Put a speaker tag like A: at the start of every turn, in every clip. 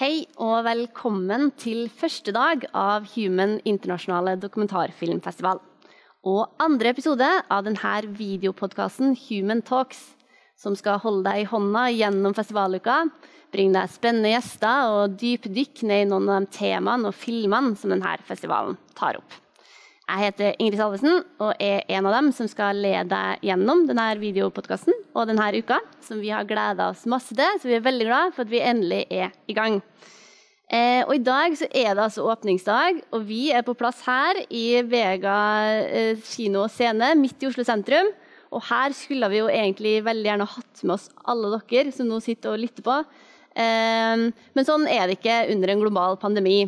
A: Hei og velkommen til første dag av Human internasjonale dokumentarfilmfestival. Og andre episode av denne videopodkasten Human Talks, som skal holde deg i hånda gjennom festivaluka, bringe deg spennende gjester og dypdykk ned i noen av de temaene og filmene som denne festivalen tar opp. Jeg heter Ingrid Salvesen og er en av dem som skal lede deg gjennom denne videopodkasten og denne uka, som vi har gleda oss masse til. Så vi er veldig glad for at vi endelig er i gang. Eh, og I dag så er det altså åpningsdag, og vi er på plass her i Vega eh, kino og scene midt i Oslo sentrum. Og her skulle vi jo egentlig veldig gjerne hatt med oss alle dere som nå sitter og lytter på. Eh, men sånn er det ikke under en global pandemi.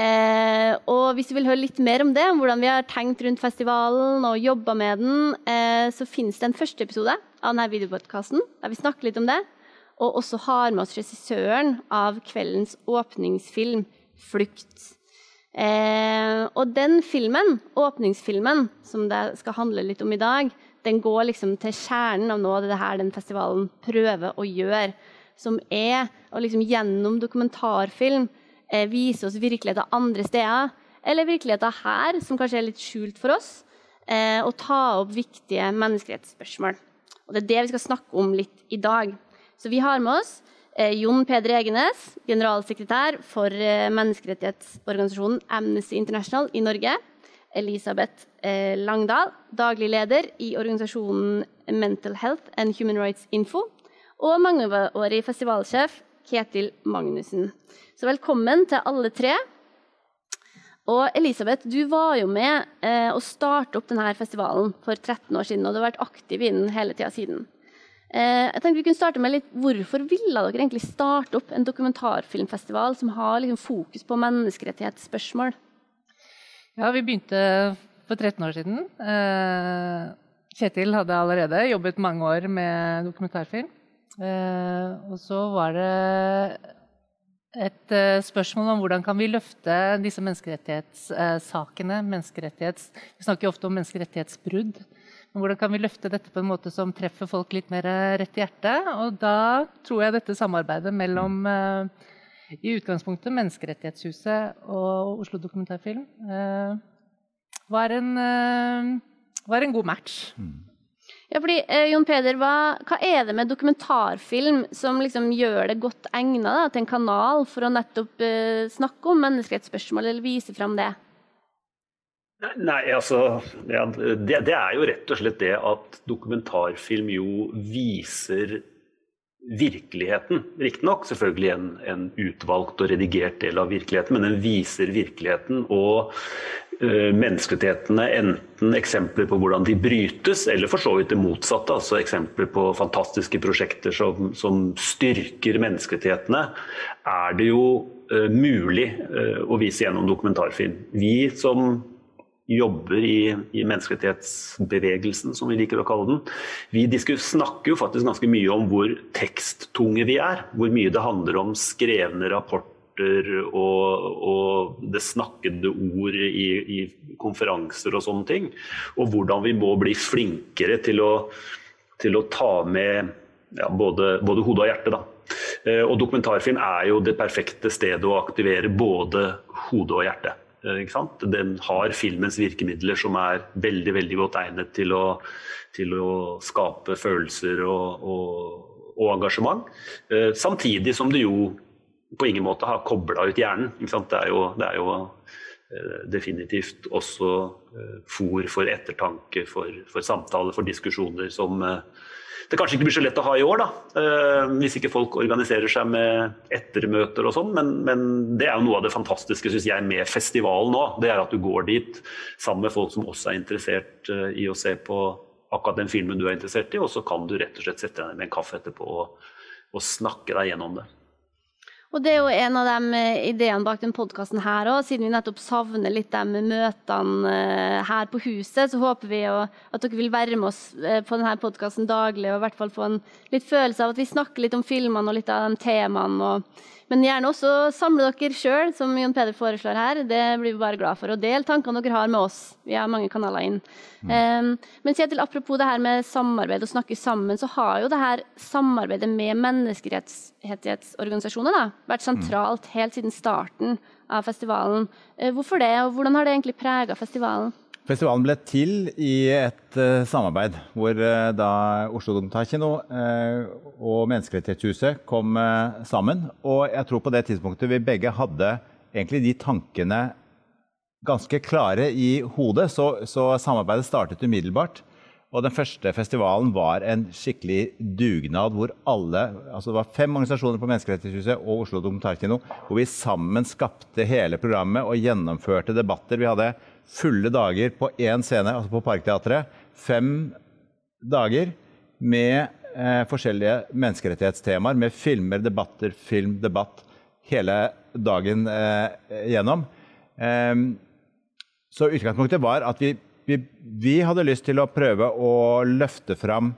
A: Eh, og hvis du vil høre litt mer om det, om hvordan vi har tenkt rundt festivalen og jobba med den, eh, så finnes det en første episode av denne videopodkasten der vi snakker litt om det. Og også har med oss regissøren av kveldens åpningsfilm, 'Flukt'. Eh, og den filmen, åpningsfilmen, som det skal handle litt om i dag, den går liksom til kjernen av noe av det her den festivalen prøver å gjøre. Som er å liksom gjennom dokumentarfilm eh, vise oss virkeligheter andre steder, eller virkeligheter her som kanskje er litt skjult for oss, eh, og ta opp viktige menneskerettsspørsmål. Og Det er det vi skal snakke om litt i dag. Så vi har med oss eh, Jon Peder Egenes, generalsekretær for menneskerettighetsorganisasjonen Amnesty International i Norge. Elisabeth Langdal, daglig leder i organisasjonen Mental Health and Human Rights Info. Og mangeårig festivalsjef Ketil Magnussen. Så velkommen til alle tre. Og Elisabeth, du var jo med eh, å starte opp denne festivalen for 13 år siden, og du har vært aktiv i den hele tida siden. Eh, jeg tenkte vi kunne starte med litt, Hvorfor ville dere egentlig starte opp en dokumentarfilmfestival som har liksom, fokus på menneskerettighetsspørsmål?
B: Ja, vi begynte for 13 år siden. Eh, Kjetil hadde allerede jobbet mange år med dokumentarfilm. Eh, og så var det et uh, spørsmål om hvordan kan vi løfte disse menneskerettighetssakene. Uh, menneskerettighets, vi snakker jo ofte om menneskerettighetsbrudd. Men hvordan kan vi løfte dette på en måte som treffer folk litt mer rett i hjertet? Og da tror jeg dette samarbeidet mellom i utgangspunktet Menneskerettighetshuset og Oslo Dokumentarfilm var en, var en god match. Mm.
A: Ja, fordi, eh, Jon Peder, hva, hva, er det med dokumentarfilm som liksom gjør det godt egnet til en kanal for å nettopp eh, snakke om menneskerettsspørsmål, eller vise fram det?
C: Nei, altså det, det, er jo rett og slett det at dokumentarfilm jo viser virkeligheten. Riktignok selvfølgelig en, en utvalgt og redigert del av virkeligheten, men den viser virkeligheten. Og menneskerettighetene enten eksempler på hvordan de brytes, eller for så vidt det motsatte. altså Eksempler på fantastiske prosjekter som, som styrker menneskerettighetene, er det jo uh, mulig uh, å vise gjennom dokumentarfilm. Vi som jobber i, i, menneskerettighetsbevegelsen, som vi liker å kalle den. Vi snakker jo faktisk ganske mye om hvor teksttunge vi er. Hvor mye det handler om skrevne rapporter rapporter og, og det snakkede ord i, i, konferanser og sånne ting. Og hvordan vi må bli flinkere til å, til å ta med ja, både, både hode og hjerte. Da. Eh, og dokumentarfilm er jo det perfekte stedet å aktivere både hode og hjerte. Eh, Den har filmens virkemidler som er veldig veldig godt egnet til å, til å skape følelser og, og, og engasjement. Eh, samtidig som det jo på ingen måte har kobla ut hjernen. Det er jo, det er jo uh, definitivt også fòr for ettertanke, for, for samtaler, for diskusjoner som uh, det kanskje ikke blir så lett å ha i år, da, hvis ikke folk organiserer seg med ettermøter og sånn. Men, men, det er jo noe av det fantastiske synes jeg, med festivalen nå. Det er at du går dit sammen med folk som også er interessert i å se på akkurat den filmen du er interessert i, og så kan du rett og slett sette deg ned med en kaffe etterpå og, og snakke deg gjennom det.
A: Og det er jo en av de eh, ideene bak den podkasten her òg. Siden vi nettopp savner litt de møtene eh, her på huset, så håper vi at dere vil være med oss eh, på denne podkasten daglig og i hvert fall få en litt følelse av at vi snakker litt om filmene og litt av de temaene. og Men gjerne også samle dere sjøl, som Jon Peder foreslår her. Det blir vi bare glad for. Og del tankene dere har med oss. Vi har mange kanaler inn. Mm. Men Kjetil, apropos det her med samarbeid og snakke sammen, så har jo det her samarbeidet med menneskerettighetsorganisasjoner da, vært sentralt helt siden starten av festivalen. Uh, hvorfor det, og hvordan har det egentlig prega festivalen?
D: Festivalen ble til i et uh, samarbeid hvor uh, da Oslo Dokumentarkino uh, og Menneskerettighetshuset kom sammen. Og jeg tror på det tidspunktet vi begge hadde egentlig de tankene ganske klare i hodet, så, så samarbeidet startet umiddelbart. Og den første festivalen var en skikkelig dugnad hvor alle altså Det var fem organisasjoner på Menneskerettighetshuset og Oslo Dokumentarkino hvor vi sammen skapte hele programmet og gjennomførte debatter. Vi hadde fulle dager på én scene, altså på Parkteatret. Fem dager med eh, forskjellige menneskerettighetstemaer, med filmer, debatter, film, debatt hele dagen eh, gjennom. Eh, så utgangspunktet var at vi, vi, vi, hadde lyst til å prøve å løfte fram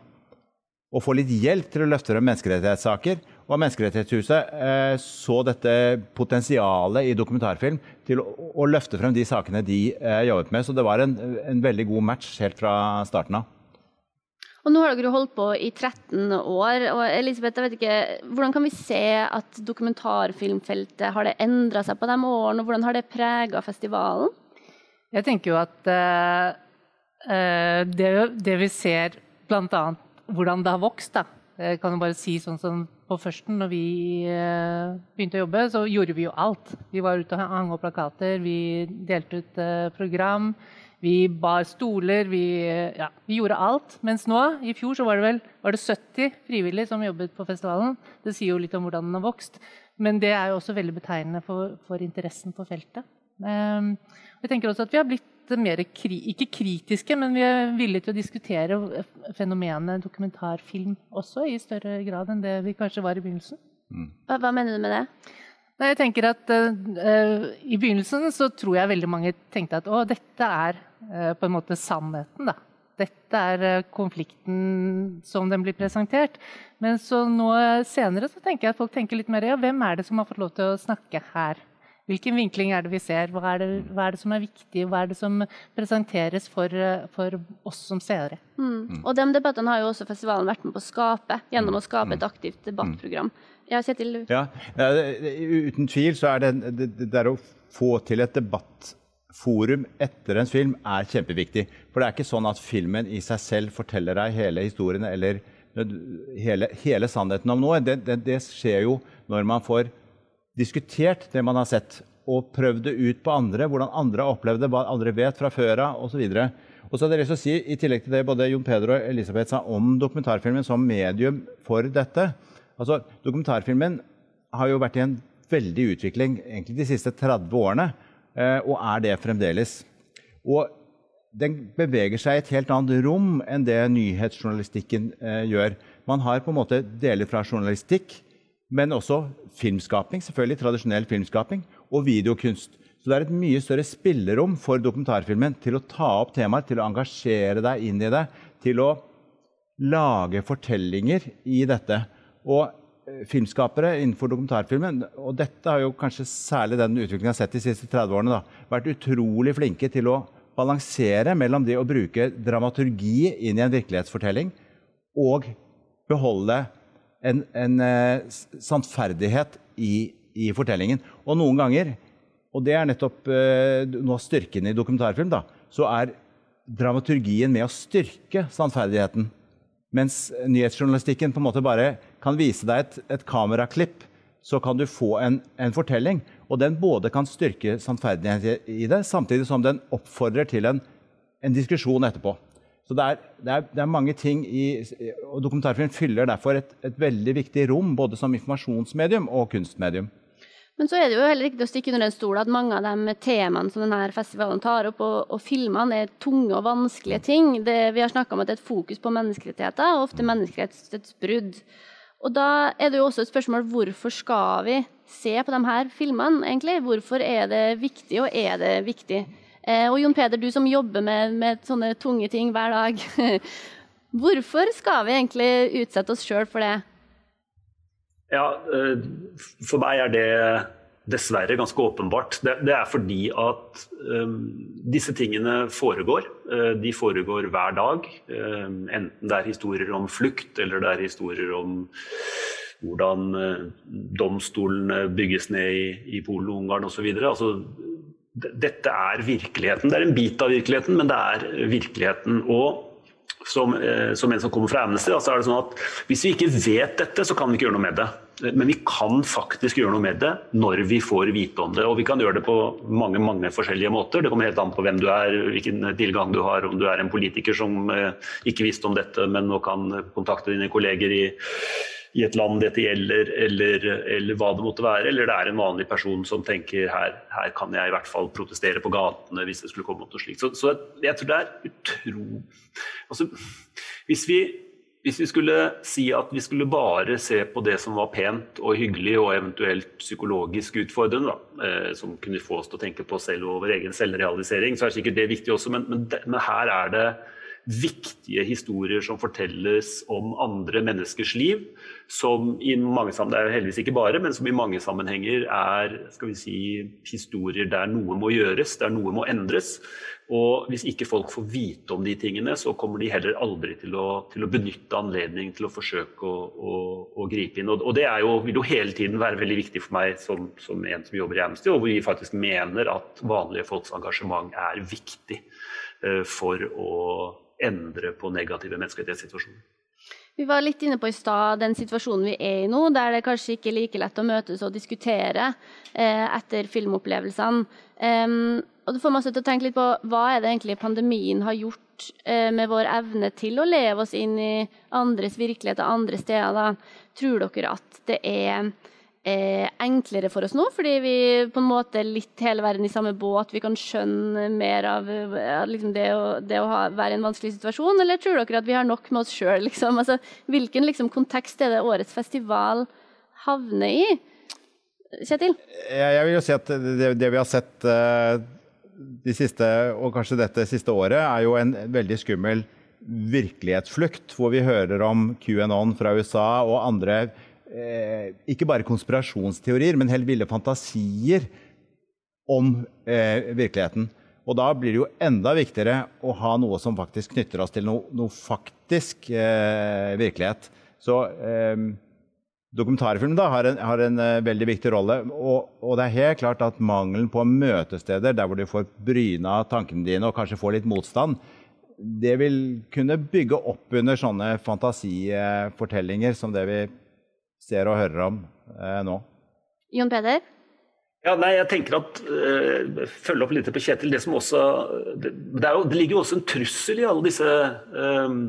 D: og få litt hjelp til å løfte frem menneskerettighetssaker. Og Menneskerettighetshuset eh, så dette potensialet i dokumentarfilm til å, å, løfte frem de sakene de eh, jobbet med. Så det var en, en, veldig god match helt fra starten av.
A: Og Nå har dere holdt på i 13 år. og Elisabeth, jeg vet ikke, Hvordan kan vi se at dokumentarfilmfeltet har det endra seg på de årene? og Hvordan har det prega festivalen?
B: Jeg tenker jo at uh, det, det, vi ser bl.a. hvordan det har vokst. da. Jeg kan jo bare si sånn som på førsten, når vi uh, begynte å jobbe, så gjorde vi jo alt. Vi var ute og hang opp plakater, vi delte ut uh, program. Vi bar stoler, vi, ja, vi, gjorde alt. Mens nå, i fjor, så var det vel var det 70 frivillige som jobbet på festivalen. Det sier jo litt om hvordan den har vokst. Men det er jo også veldig betegnende for, for interessen på feltet. Um, jeg tenker også at vi har blitt mer kri ikke kritiske, men vi er villige til å diskutere fenomenet dokumentarfilm også i større grad enn det vi kanskje var i begynnelsen.
A: Mm. Hva, hva, mener du med det?
B: Nei, jeg tenker at uh, I begynnelsen så tror jeg veldig mange tenkte at å, dette er uh, på en måte sannheten. da. Dette er uh, konflikten som den blir presentert. Men så nå senere så tenker jeg at folk tenker litt mer ja, hvem er det som har fått lov til å snakke her? Hvilken vinkling er det vi ser? Hva er det, hva er det som er viktig? Hva er det som presenteres for, for oss som seere?
A: Mm. mm. Og de debattene har jo også festivalen vært med på å skape, gjennom å skape et mm. aktivt debattprogram. Ja, Kjetil?
D: Ja, uten tvil så er det, det, det å få til et debattforum etter en film er kjempeviktig. For det er ikke sånn at filmen i seg selv forteller deg hele historien eller hele, hele sannheten om noe. Det, det, det skjer jo når man får diskutert det man har sett, og prøvd det ut på andre, hvordan andre har opplevd det, hva andre vet fra før av osv. Og så hadde jeg lyst til å si, I tillegg til det både Jon Peder og Elisabeth sa om dokumentarfilmen som medium for dette altså Dokumentarfilmen har jo vært i en veldig utvikling egentlig de siste 30 årene, eh, og er det fremdeles. Og den beveger seg i et helt annet rom enn det nyhetsjournalistikken eh, gjør. Man har på en måte deler fra journalistikk men også filmskaping, selvfølgelig tradisjonell filmskaping, og videokunst. Så det er et mye større spillerom for dokumentarfilmen til å ta opp temaer, til å engasjere deg inn i det, til å lage fortellinger i dette. Og eh, filmskapere innenfor dokumentarfilmen, og dette har jo kanskje særlig den utviklingen jeg har sett de siste 30 årene, da, vært utrolig flinke til å balansere mellom det å bruke dramaturgi inn i en virkelighetsfortelling og beholde en, en uh, sannferdighet i, i, fortellingen. Og noen ganger, og det er nettopp uh, noe av styrken i dokumentarfilm, da, så er dramaturgien med å styrke sannferdigheten. Mens nyhetsjournalistikken på en måte bare kan vise deg et, et kameraklipp, så kan du få en, en, fortelling. Og den både kan styrke sannferdighet i det, samtidig som den oppfordrer til en, en diskusjon etterpå. Så det er, det, er, det er, mange ting i og Dokumentarfilm fyller derfor et, et, veldig viktig rom, både som informasjonsmedium og kunstmedium.
A: Men så er det jo heller ikke å stikke under en stol at mange av de temaene som denne festivalen tar opp, og, og filmene, er tunge og vanskelige ting. Det, vi har snakka om at det er et fokus på menneskerettigheter, og ofte menneskerettighetsbrudd. Og da er det jo også et spørsmål hvorfor skal vi se på de her filmene, egentlig? Hvorfor er det viktig, og er det viktig? Eh, og Jon Peder, du som jobber med, med sånne tunge ting hver dag. Hvorfor skal vi egentlig utsette oss sjøl for det?
C: Ja, eh, for meg er det dessverre ganske åpenbart. Det, det er fordi at um, disse tingene foregår. De foregår hver dag. Enten det er historier om flukt, eller det er historier om hvordan domstolene bygges ned i, i Polen Ungarn osv. dette er virkeligheten. Det er en bit av virkeligheten, men det er virkeligheten. Og som, eh, som, en som kommer fra Amnesty, så er det sånn at hvis vi ikke vet dette, så kan vi ikke gjøre noe med det. Men vi kan faktisk gjøre noe med det når vi får vite om det. Og vi kan gjøre det på mange mange forskjellige måter. Det kommer helt an på hvem du er, hvilken tilgang du har. Om du er en politiker som eh, ikke visste om dette, men nå kan kontakte dine kolleger i i et land dette gjelder, eller, eller, hva det måtte være. Eller det er en vanlig person som tenker her, her kan jeg i hvert fall protestere på gatene hvis det skulle komme noe slikt. Så, så, jeg tror det er utro... Altså, hvis vi, hvis vi skulle si at vi skulle bare se på det som var pent og hyggelig og eventuelt psykologisk utfordrende, da, eh, som kunne få oss til å tenke på selv og vår egen selvrealisering, så er sikkert det viktig også, men, men, men her er det viktige historier som fortelles om andre menneskers liv, som i mange det er heldigvis ikke bare, men som i mange sammenhenger er skal vi si, historier der noe må gjøres, der noe må endres. Og hvis ikke folk får vite om de tingene, så kommer de heller aldri til å, til å benytte anledningen til å forsøke å, å, å gripe inn. Og, og det jo, vil jo hele tiden være veldig viktig for meg som, som en som jobber i Amnesty, og hvor vi faktisk mener at vanlige folks engasjement er viktig uh, for å endre på negative menneskerettighetssituasjoner.
A: Vi var litt inne på i stad den situasjonen vi er i nå, der det kanskje ikke er like lett å møtes og diskutere eh, etter filmopplevelsene. Um, og det får meg til å tenke litt på hva er det egentlig pandemien har gjort eh, med vår evne til å leve oss inn i andres virkeligheter andre steder. Da. Tror dere at det er eh, enklere for oss nå, fordi vi på en måte er litt hele verden i samme båt. Vi kan skjønne mer av liksom det å, det å ha, være i en vanskelig situasjon, eller tror dere at vi har nok med oss sjøl? Liksom? Altså, hvilken liksom, kontekst er det årets festival havner i? Kjetil?
D: Jeg vil jo si at det, det vi har sett uh, de siste, og kanskje dette siste året, er jo en veldig skummel virkelighetsflukt, hvor vi hører om QAnon fra USA og andre eh, ikke bare konspirasjonsteorier, men helt ville fantasier om eh, virkeligheten. Og da blir det jo enda viktigere å ha noe som faktisk knytter oss til noe, noe faktisk eh, virkelighet. Så eh, dokumentarfilm da, har en, har en uh, veldig viktig rolle. Og, og, det er helt klart at mangelen på møtesteder der hvor du får bryna tankene dine og kanskje får litt motstand, det vil kunne bygge opp under sånne fantasifortellinger som det vi ser og hører om eh, nå.
A: Jon Peder?
C: Ja, nei, jeg tenker at uh, Følge opp litt på Kjetil. Det, som også, det, det, jo, det, ligger jo også en trussel i alle disse um,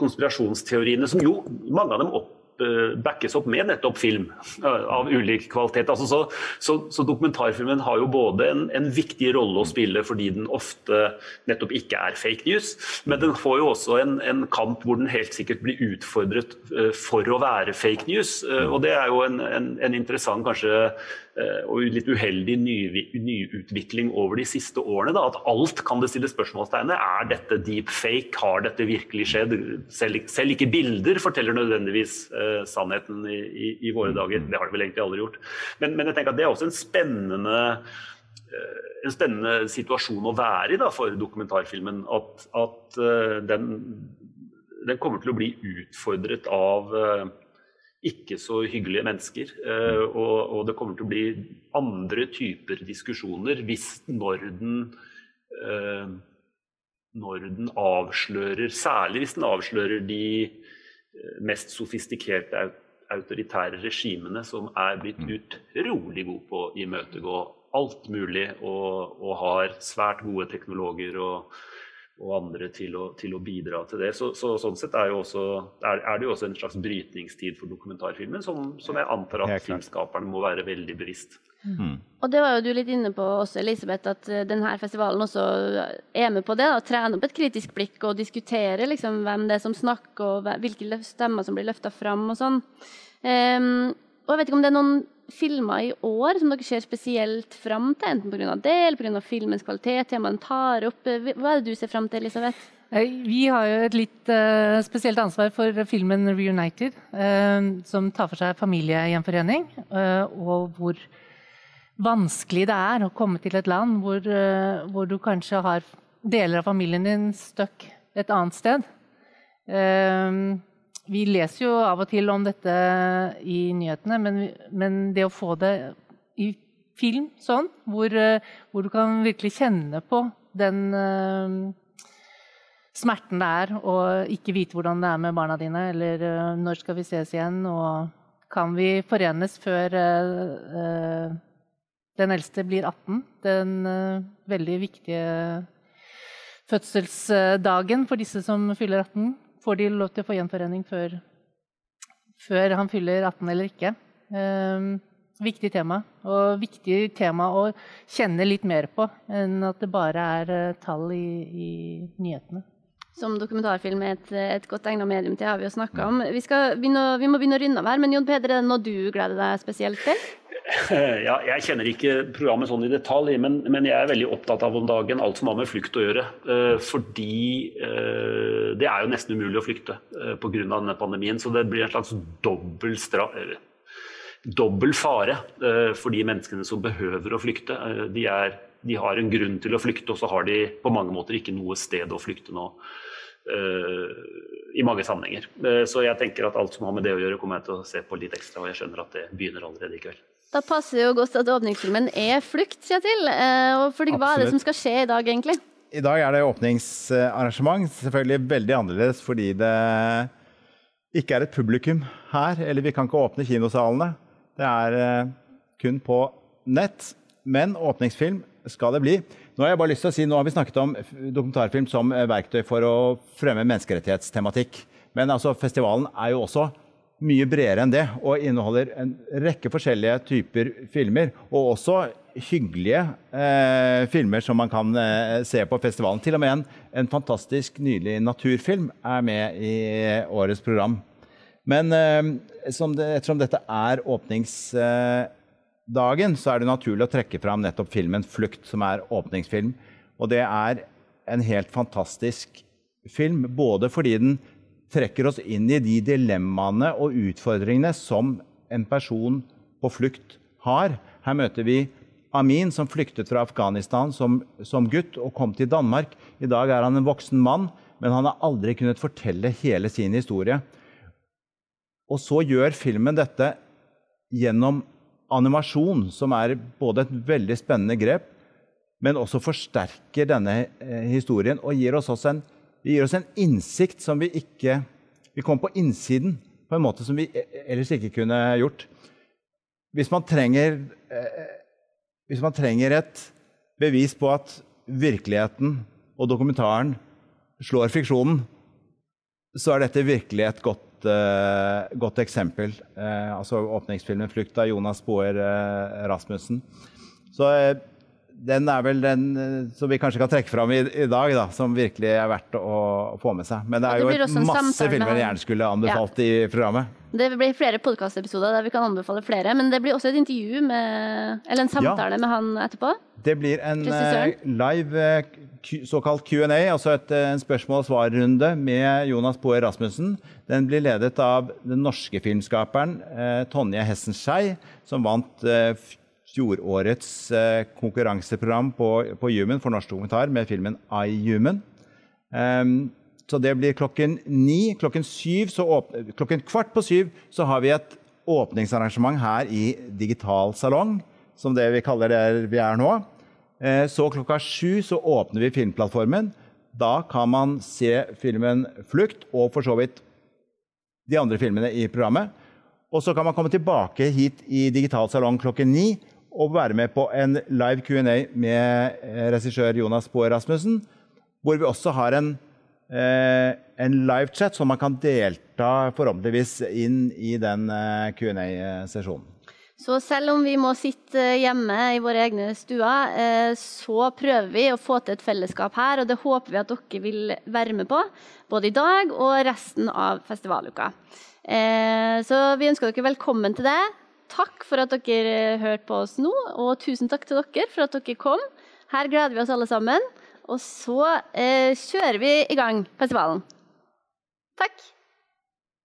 C: konspirasjonsteoriene, som jo mange av dem opp backes opp med nettopp film eh, av ulik kvalitet. Altså så, så, så, dokumentarfilmen har jo både en, en, viktig rolle å spille fordi den ofte nettopp ikke er fake news, men den får jo også en, en kamp hvor den helt sikkert blir utfordret uh, for å være fake news. Og det er jo en, en interessant kanskje Eh, og litt uheldig nyutvikling over de siste årene. Da, at alt kan det stilles spørsmålstegn ved. Er dette deep fake? Har dette virkelig skjedd? Selv, selv ikke bilder forteller nødvendigvis uh, sannheten i, i, i, våre dager. Det har det vel egentlig aldri gjort. Men, men, jeg tenker at det er også en spennende, uh, en spennende situasjon å være i da, for dokumentarfilmen. At, at uh, den, den, kommer til å bli utfordret av ikke så hyggelige mennesker. Eh, og, og, det kommer til å bli andre typer diskusjoner hvis når den eh, når den avslører Særlig hvis den avslører de eh, mest sofistikerte autoritære regimene som er blitt mm. utrolig gode på å imøtegå alt mulig og, og har svært gode teknologer og, og andre til å, til å, bidra til det. Så, så Sånn sett er, også, er, er, det jo også en slags brytningstid for dokumentarfilmen, som, som jeg antar at filmskaperne må være veldig bevisst.
A: Mm. Og det var jo du litt inne på også, Elisabeth, at eh, denne festivalen også er med på det. Å trene opp et kritisk blikk og diskutere liksom, hvem det er som snakker, og hvilke stemmer som blir løfta fram og sånn. Um, og jeg vet ikke om det er noen filmer i år som dere ser spesielt fram til, enten pga. det eller pga. filmens kvalitet, temaet den tar opp. Hva er det du ser fram til, Elisabeth?
B: Vi har jo et litt uh, spesielt ansvar for filmen 'Reunited', uh, som tar for seg familiegjenforening, uh, og hvor vanskelig det er å komme til et land hvor, hvor du kanskje har deler av familien din stuck et annet sted. Vi leser jo av og til om dette i nyhetene, men, men det å få det i film sånn, hvor, hvor du kan virkelig kjenne på den smerten det er å ikke vite hvordan det er med barna dine, eller uh, når skal vi ses igjen, og kan vi forenes før uh, den eldste blir 18? Den uh, veldig viktige fødselsdagen for disse som fyller 18. Får de lov til å få gjenforening før, før han fyller 18 eller ikke? viktig tema, og viktig tema å kjenne litt mer på enn at det bare er tall i, i nyhetene
A: som dokumentarfilm er et, et godt egnet medium til, har vi jo snakka om. Vi, begynne, vi, må begynne å runde av her, men Jon Peder, er det noe du gleder deg spesielt til?
C: Ja, jeg kjenner ikke programmet sånn i detalj, men, men, jeg er veldig opptatt av om dagen alt som har med flukt å gjøre. Eh, fordi eh, det er jo nesten umulig å flykte eh, pga. denne pandemien. Så det blir en slags dobbel, dobbel fare for de menneskene som behøver å flykte. De, er, de har en grunn til å flykte, og så har de på mange måter ikke noe sted å flykte nå. I mange sammenhenger. Så jeg tenker at alt som har med det å gjøre, kommer jeg til å se på litt ekstra. Og jeg skjønner at det begynner allerede i kveld.
A: Da passer jo godt at åpningsfilmen er flukt, Kjetil. Eh, fordi hva er det som skal skje i dag, egentlig?
D: I dag er det åpningsarrangement. Selvfølgelig veldig annerledes fordi det ikke er et publikum her. Eller vi kan ikke åpne kinosalene. Det er kun på nett. Men åpningsfilm skal det bli. Nå har jeg bare lyst til å si, nå har vi snakket om dokumentarfilm som eh, verktøy for å fremme menneskerettighetstematikk. Men altså, festivalen er jo også mye bredere enn det og inneholder en rekke forskjellige typer filmer. Og også hyggelige eh, filmer som man kan eh, se på festivalen. Til og med en, en, fantastisk nydelig naturfilm er med i årets program. Men eh, det, ettersom dette er åpningsdagen, så er det naturlig å trekke fram nettopp filmen 'Flukt', som er åpningsfilm. Og det er en helt fantastisk film, både fordi den trekker oss inn i de dilemmaene og utfordringene som en person på flukt har. Her møter vi Amin, som flyktet fra Afghanistan som, som gutt og kom til Danmark. I dag er han en voksen mann, men han har aldri kunnet fortelle hele sin historie. Og så gjør filmen dette gjennom animasjon, som er både et veldig spennende grep, men også forsterker denne eh, historien og gir oss også en, gir oss en innsikt som vi ikke Vi kommer på innsiden på en måte som vi e, ellers ikke kunne gjort. Hvis man trenger, eh, hvis man trenger et bevis på at virkeligheten og dokumentaren slår fiksjonen, så er dette virkelig et godt uh, godt eksempel. Uh, altså åpningsfilmen 'Flukt' av Jonas Boer uh, Rasmussen. Så den er vel den som vi kanskje kan trekke fram i, i dag, da, som virkelig er verdt å, få med seg. Men det er jo masse filmer jeg gjerne skulle anbefalt ja. i programmet.
A: Det blir flere podkastepisoder der vi kan anbefale flere. Men det blir også et intervju med, eller en samtale ja. med han etterpå.
D: Det blir en live såkalt Q&A, altså et, en spørsmål og svar-runde med Jonas Boe Rasmussen. Den blir ledet av den norske filmskaperen eh, Tonje Hessenskei, som vant eh, fjorårets eh, konkurranseprogram på, på Human for norsk dokumentar med filmen I Human. Um, så det blir klokken ni. Klokken, syv, klokken kvart på syv så har vi et åpningsarrangement her i Digital salong, som det vi kaller der vi er nå. Eh, så klokka sju så åpner vi filmplattformen. Da kan man se filmen 'Flukt' og for så vidt de andre filmene i programmet. Og så kan man komme tilbake hit i Digital salong klokken ni og være med på en live Q&A med eh, regissør Jonas Boe Rasmussen, hvor vi også har en, eh, en livechat, så man kan delta forhåpentligvis inn i den Q&A-sesjonen.
A: Så selv om vi må sitte hjemme i våre egne stuer, eh, så prøver vi å få til et fellesskap her, og det håper vi at dere vil være med på. Både i dag og resten av festivaluka. Eh, så vi ønsker dere velkommen til det. Takk for at dere hørte på oss nå, og tusen takk til dere for at dere kom. Her gleder vi oss alle sammen. Og så eh, kjører vi i gang festivalen. Takk.